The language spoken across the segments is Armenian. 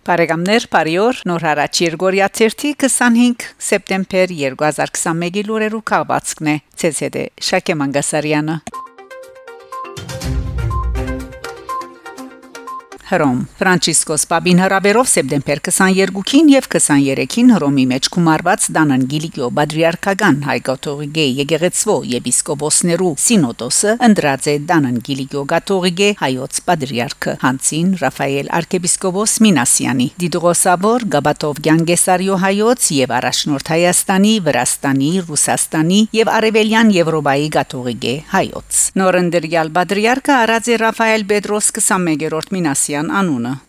Բարեկամներ, բարիօր, նոր հարաճ Երգորիա 25 սեպտեմբեր 2021-ի լուրերու քաղվածքն է ՑՍԴ Շակե Մանգասարյանը Հռոմ Ֆրանցիսկոս Պապին հրավերով սեպտեմբեր 22-ին եւ 23-ին Հռոմի մեջ գումարված Դանան Գիլիգիո Բադրիարքական հայկաթողիկե եկեղեցվո եպիսկոպոսներու սինոդոսը ընդրած է Դանան Գիլիգիո Գաթողիկե հայոց Բադրիարքը Հանցին Ռաֆայել arczepiskopos Մինասյանի Դիդրոսաբոր Գաբատով Գանգեսարիո հայոց եւ առաջնորդ Հայաստանի Վրաստանի Ռուսաստանի եւ Արևելյան Եվրոպայի Գաթողիկե հայոց Նորենդրյալ Բադրիարքը արած է Ռաֆայել Պետրոս 21-րդ 安呢？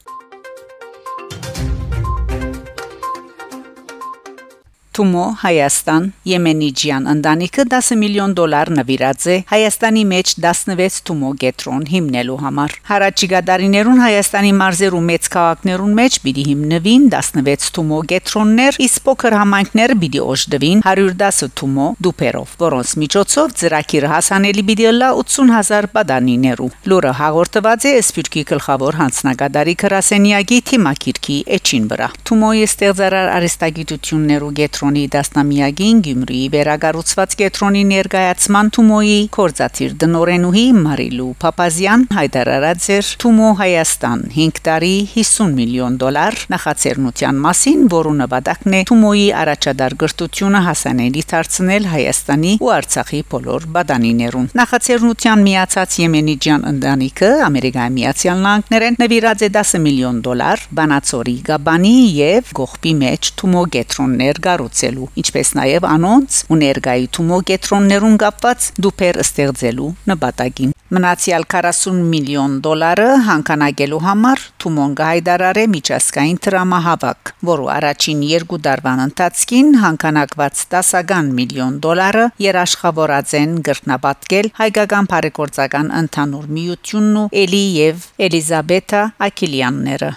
Թումո Հայաստան Եմենիջյան ընտանիքը 10 միլիոն դոլար նվիրած է Հայաստանի մեջ 16 Թումո գետրոն հիմնելու համար։ Հարաճիգա դարիներուն Հայաստանի մարզերու մեծ քաղաքներուն մեջ պիտի հիմնվին 16 Թումո գետրոններ, իսկ փոքր համայնքները պիտի օժտվին 110 Թումո դուպերով, որոնց միջոցով ծրագիրը հասանելի պիտի լա 80000 բադանիներու։ Լուրը հաղորդված է Սպյուրքի գլխավոր հանձնագետարի Քրասենիագի թիմակիրքի էջին վրա։ Թումոյի ստեղծարար արիստագիտություններու գետրոն կետրոնի դասնամիագին Գյումրիի վերագառուցված կետրոնի ներկայացման Թումոյի կորզաթիր դնորենուհի Մարիլու Փապազյան հայտարարած էր Թումո Հայաստան 5 տարի 50 միլիոն դոլար նախաձեռնության մասին, որը նպատակն է Թումոյի առաջադար գրթությունը հասանելի դարձնել Հայաստանի ու Արցախի բոլոր բադանիներուն։ Նախաձեռնության միացած Եմենիջյան ընտանիքը Ամերիկայի Միացյալ Նահանգներեն նվիրած է 10 միլիոն դոլար Բանացորի Գաբանի եւ Գողբի մեջ Թումո գետրոններ գարու ստեղծելու, ինչպես նաև անոնց ու ներգայի թումո կետրոններուն կապված դուպեր ստեղծելու նպատակին։ Մնացյալ 40 միլիոն դոլարը հանկանագելու համար Թումոն գայդարարե միջազգային դրամահավաք, որը առաջին երկու դարվան ընթացքին հանկանակված 10-ական միլիոն դոլարը երաշխավորած են գրտնապատկել հայկական բարեգործական ընդհանուր միությունն ու Էլի եւ Էլիզաբեթա Ակիլյանները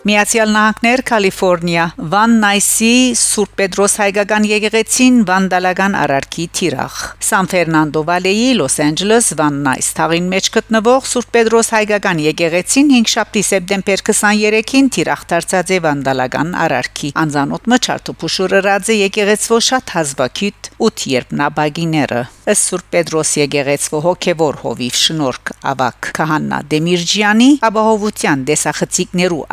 Միացյալ Նահանգներ, Կալիֆոռնիա, Վան Նայսի Սուրբ Պետրոս հայկական եկեղեցին վանդալական արարքի թիրախ։ Սան Ֆերնանդո Վալեի Լոս Անջելես Վան Նայս թաղին մեջ գտնվող Սուրբ Պետրոս հայկական եկեղեցին 5 շաբթի սեպտեմբեր 23-ին թիրախ դարձած է վանդալական արարքի։ Անզանոթ մչարտու փուշուրած է եկեղեցվո շատ հազվագիտ 8 երբնաբագիները։ Ըստ Սուրբ Պետրոս եկեղեցվո հոգևոր հովիվ շնորհք ավակ Քահանա Դեմիրջյանի ապահովության դեսախցիկներու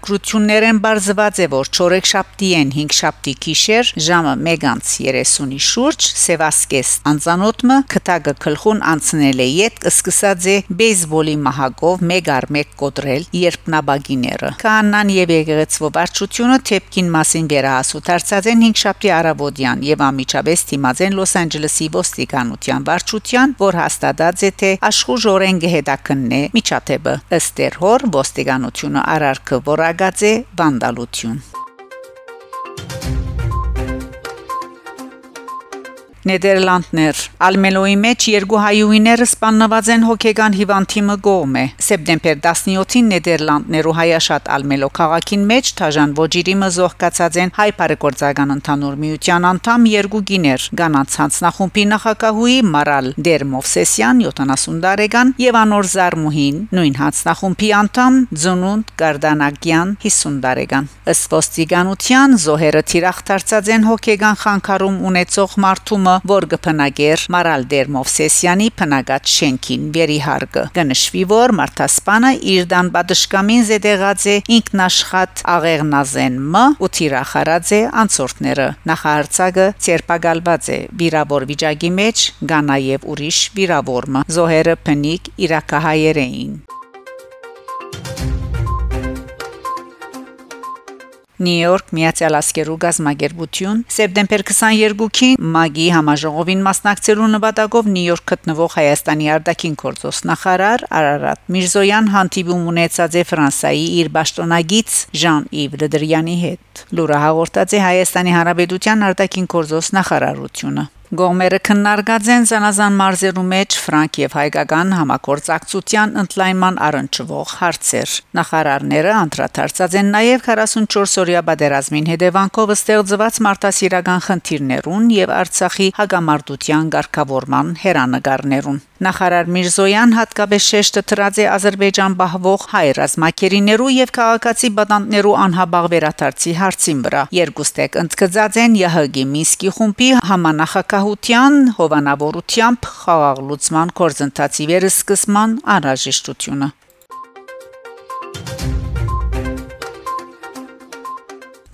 արցանա Անակրություններեն բարձված է որ 4 շաբթիեն 5 շաբթի գիշեր ժամը 1:30-ի շուրջ Սևասկես անծանոթը քտագը քլխուն անցնել է յետ սկսած է բեյսբոլի մահակով 1/1 կոտրել երբնաբագիները կանան եւ եկեղեցվո վարչությունը թեփքին մասին վերահասու դարձած են 5 շաբթի արաբոդյան եւ ամիջապես թիմածեն Լոս Անջելեսի ոստիկանության վարչության որ հաստատած է թե աշխուժ օրեն գեհդակնն է միջաթեբը ըստ հոր ոստիկանությունը արարքը որ որակած է վանդալություն Նեդերլանդներ Ալմելոյի մեջ երկու հայուհիները սպանված են հոգեգան հիվանդիմը գոմե սեպտեմբեր 17-ին Նեդերլանդներու հայաշատ Ալմելո քաղաքին մեջ Թաժան Ոջիրի մզողկացած են հայ բարեգործական ընդհանուր միության անդամ երկու գիներ Գանանց հանձնախումբի նախակահուի Մարալ Դերմովսեսյան 70 տարեկան եւ անոր Զարմուհին նույն հանձնախումբի անդամ Ձունունդ Գարդանագյան 50 տարեկան ըստ ոստիկանության զոհերը թիրախ դարձած են հոգեգան խանգարում ունեցող մարդու գումը, որ կփնագեր Մարալ Դերմովսեսյանի փնագած շենքին վերիհարգը։ Կնշվի, որ Մարտասպանը իր դան պատշկամին զետեղած է ինքնաշխատ աղեղնազեն մը ու թիրախարած է անցորդները։ Նախահարցակը ցերպակալված է վիրավոր վիճակի մեջ, կա նաև ուրիշ վիրավորը։ Զոհերը փնիկ իրակահայեր Նյու Յորք Միացյալ Ասկերու գազագերբություն սեպտեմբեր 22-ին ՄԱԳ-ի համաժողովին մասնակցելու նպատակով Նյու Յորք գտնվող Հայաստանի արտաքին գործոստ նախարար Արարատ Միրզոյան հանդիպում ունեցած է Ֆրանսայի իր պաշտոնագից Ժան-Իվ Լդրյանի հետ։ Լուրը հաղորդած է Հայաստանի Հանրապետության արտաքին գործոստ նախարարությունը։ Գոմերը քննարկած են Զանազան մարզերու մեջ ֆրանկ եւ հայկական համագործակցության ընդլայնման առնչվող հարցեր։ Նախարարները անդրադարձած են նաեւ 44-օրյա բادرազմին հետևանքով ստեղծված մարդասիրական խնդիրներուն եւ Արցախի հագամարտության ղեկավարման հերանեկարներուն։ Նախարար Միրզոյան հատկապես շեշտը դրած է Ադրբեջան բահվող հայ ռազմակերիներու եւ քաղաքացի բանտներու անհաբաղ վերաթարցի հարցին վրա։ Երկուստեք ընդգծած են ՀՀԳ Մինսկի խումբի համանախակահության հովանավորությամբ խաղաղ լուծման կորզընթացի վերսկսման անհրաժեշտությունը։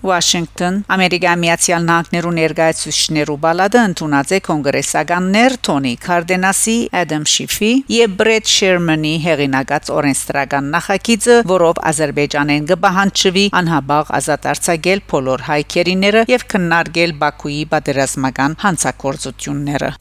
Washington Ամերիկայի Միացյալ Նահանգներու ներկայացուցիչներու բալադը ընդունած է կոնգրեսականներ Թոնի Կարդենասի, Adam Schiff-ի եւ Brett Sherman-ի հեղինակած օրենսդրական նախագիծը, որով Ադրբեջանեն կբահանջվի անհաբաղ ազատ արձակել բոլոր հայկերիները եւ քննարկել Բաքուի պատերազմական հանցակործությունները։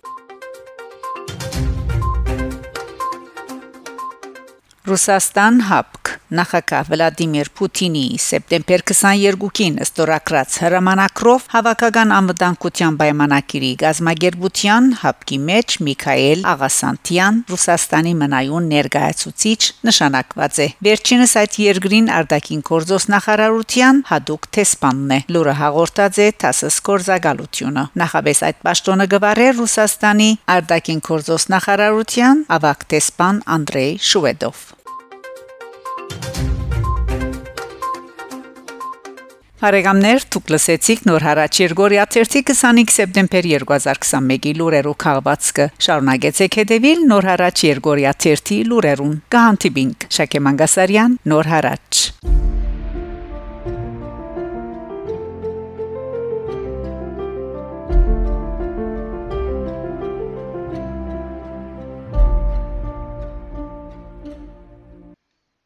Ռուսաստան հապկ նախագահ Վլադիմիր Պուտինի սեպտեմբեր 22-ին ստորակրած հրամանակրով հավաքական անվտանգության պայմանագիրի գազագերբության հապկի մեջ Միքայել Աղասանտյան Ռուսաստանի մնայուն ներկայացուցիչ նշանակված է վերջինս այդ երկրին արտաքին գործոս նախարարության հadoop տեսփանն է լուրը հաղորդած է TASS կորզագալությունը նախաբես այդ պաշտոնը գվարե Ռուսաստանի արտաքին գործոս նախարարության ավակ տեսփան Անդրեյ Շուվեդով Հարեգամներ դուք լսեցիք նոր հարաճ Երգորիա 25 սեպտեմբեր 2021-ի լուրերով քաղվածքը շարունակեցեք հետևել նոր հարաճ Երգորիա 30 լուրերուն կհանդիպինք Շակե Մանգասարյան նոր հարաճ